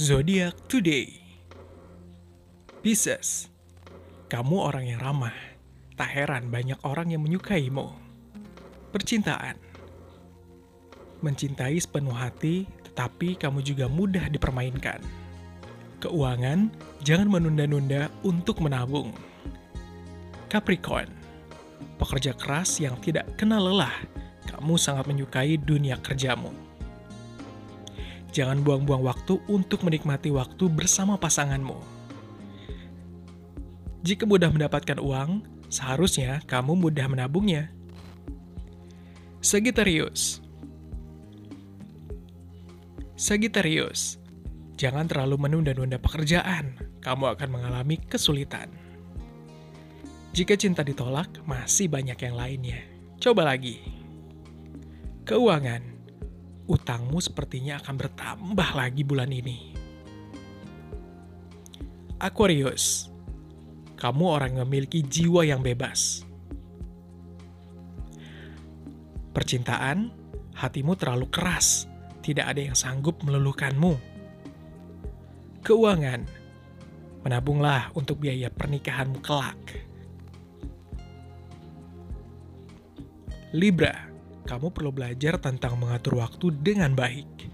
Zodiac Today Pisces Kamu orang yang ramah. Tak heran banyak orang yang menyukaimu. Percintaan Mencintai sepenuh hati, tetapi kamu juga mudah dipermainkan. Keuangan, jangan menunda-nunda untuk menabung. Capricorn Pekerja keras yang tidak kenal lelah, kamu sangat menyukai dunia kerjamu. Jangan buang-buang waktu untuk menikmati waktu bersama pasanganmu. Jika mudah mendapatkan uang, seharusnya kamu mudah menabungnya. Sagittarius Sagittarius, jangan terlalu menunda-nunda pekerjaan, kamu akan mengalami kesulitan. Jika cinta ditolak, masih banyak yang lainnya. Coba lagi. Keuangan. Utangmu sepertinya akan bertambah lagi bulan ini. Aquarius. Kamu orang yang memiliki jiwa yang bebas. Percintaan, hatimu terlalu keras. Tidak ada yang sanggup meluluhkanmu. Keuangan. Menabunglah untuk biaya pernikahanmu kelak. Libra, kamu perlu belajar tentang mengatur waktu dengan baik.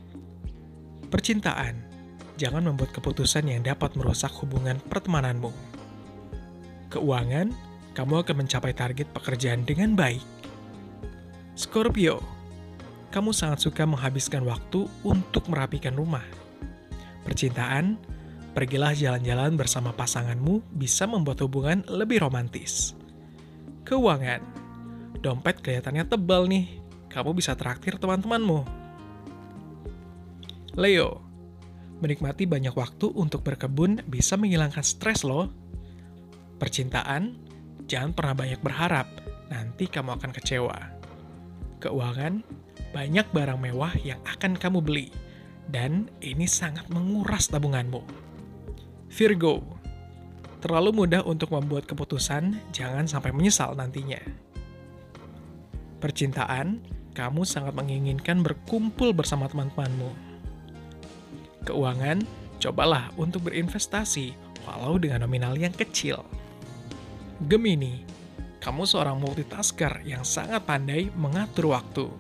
Percintaan, jangan membuat keputusan yang dapat merusak hubungan pertemananmu. Keuangan, kamu akan mencapai target pekerjaan dengan baik. Scorpio, kamu sangat suka menghabiskan waktu untuk merapikan rumah. Percintaan, pergilah jalan-jalan bersama pasanganmu bisa membuat hubungan lebih romantis. Keuangan, dompet kelihatannya tebal nih. Kamu bisa traktir teman-temanmu. Leo, menikmati banyak waktu untuk berkebun bisa menghilangkan stres loh. Percintaan, jangan pernah banyak berharap, nanti kamu akan kecewa. Keuangan, banyak barang mewah yang akan kamu beli, dan ini sangat menguras tabunganmu. Virgo, terlalu mudah untuk membuat keputusan, jangan sampai menyesal nantinya. Percintaan, kamu sangat menginginkan berkumpul bersama teman-temanmu. Keuangan, cobalah untuk berinvestasi, walau dengan nominal yang kecil. Gemini, kamu seorang multitasker yang sangat pandai mengatur waktu.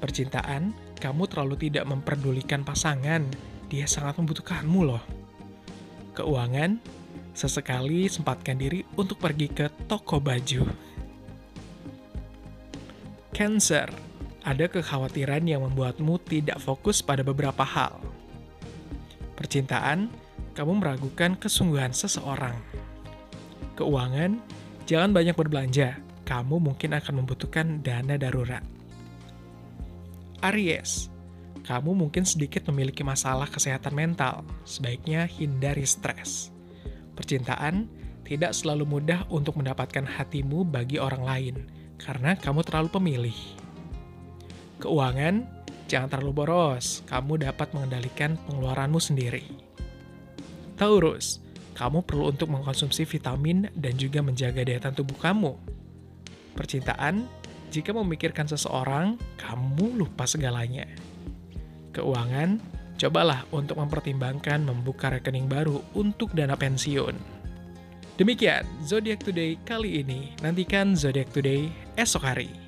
Percintaan, kamu terlalu tidak memperdulikan pasangan, dia sangat membutuhkanmu loh. Keuangan, sesekali sempatkan diri untuk pergi ke toko baju. Cancer, ada kekhawatiran yang membuatmu tidak fokus pada beberapa hal. Percintaan, kamu meragukan kesungguhan seseorang. Keuangan, jangan banyak berbelanja, kamu mungkin akan membutuhkan dana darurat. Aries, kamu mungkin sedikit memiliki masalah kesehatan mental, sebaiknya hindari stres. Percintaan tidak selalu mudah untuk mendapatkan hatimu bagi orang lain, karena kamu terlalu pemilih. Keuangan, jangan terlalu boros, kamu dapat mengendalikan pengeluaranmu sendiri. Taurus, kamu perlu untuk mengkonsumsi vitamin dan juga menjaga daya tahan tubuh kamu. Percintaan, jika memikirkan seseorang, kamu lupa segalanya. Keuangan, cobalah untuk mempertimbangkan membuka rekening baru untuk dana pensiun. Demikian Zodiac Today kali ini. Nantikan Zodiac Today esok hari.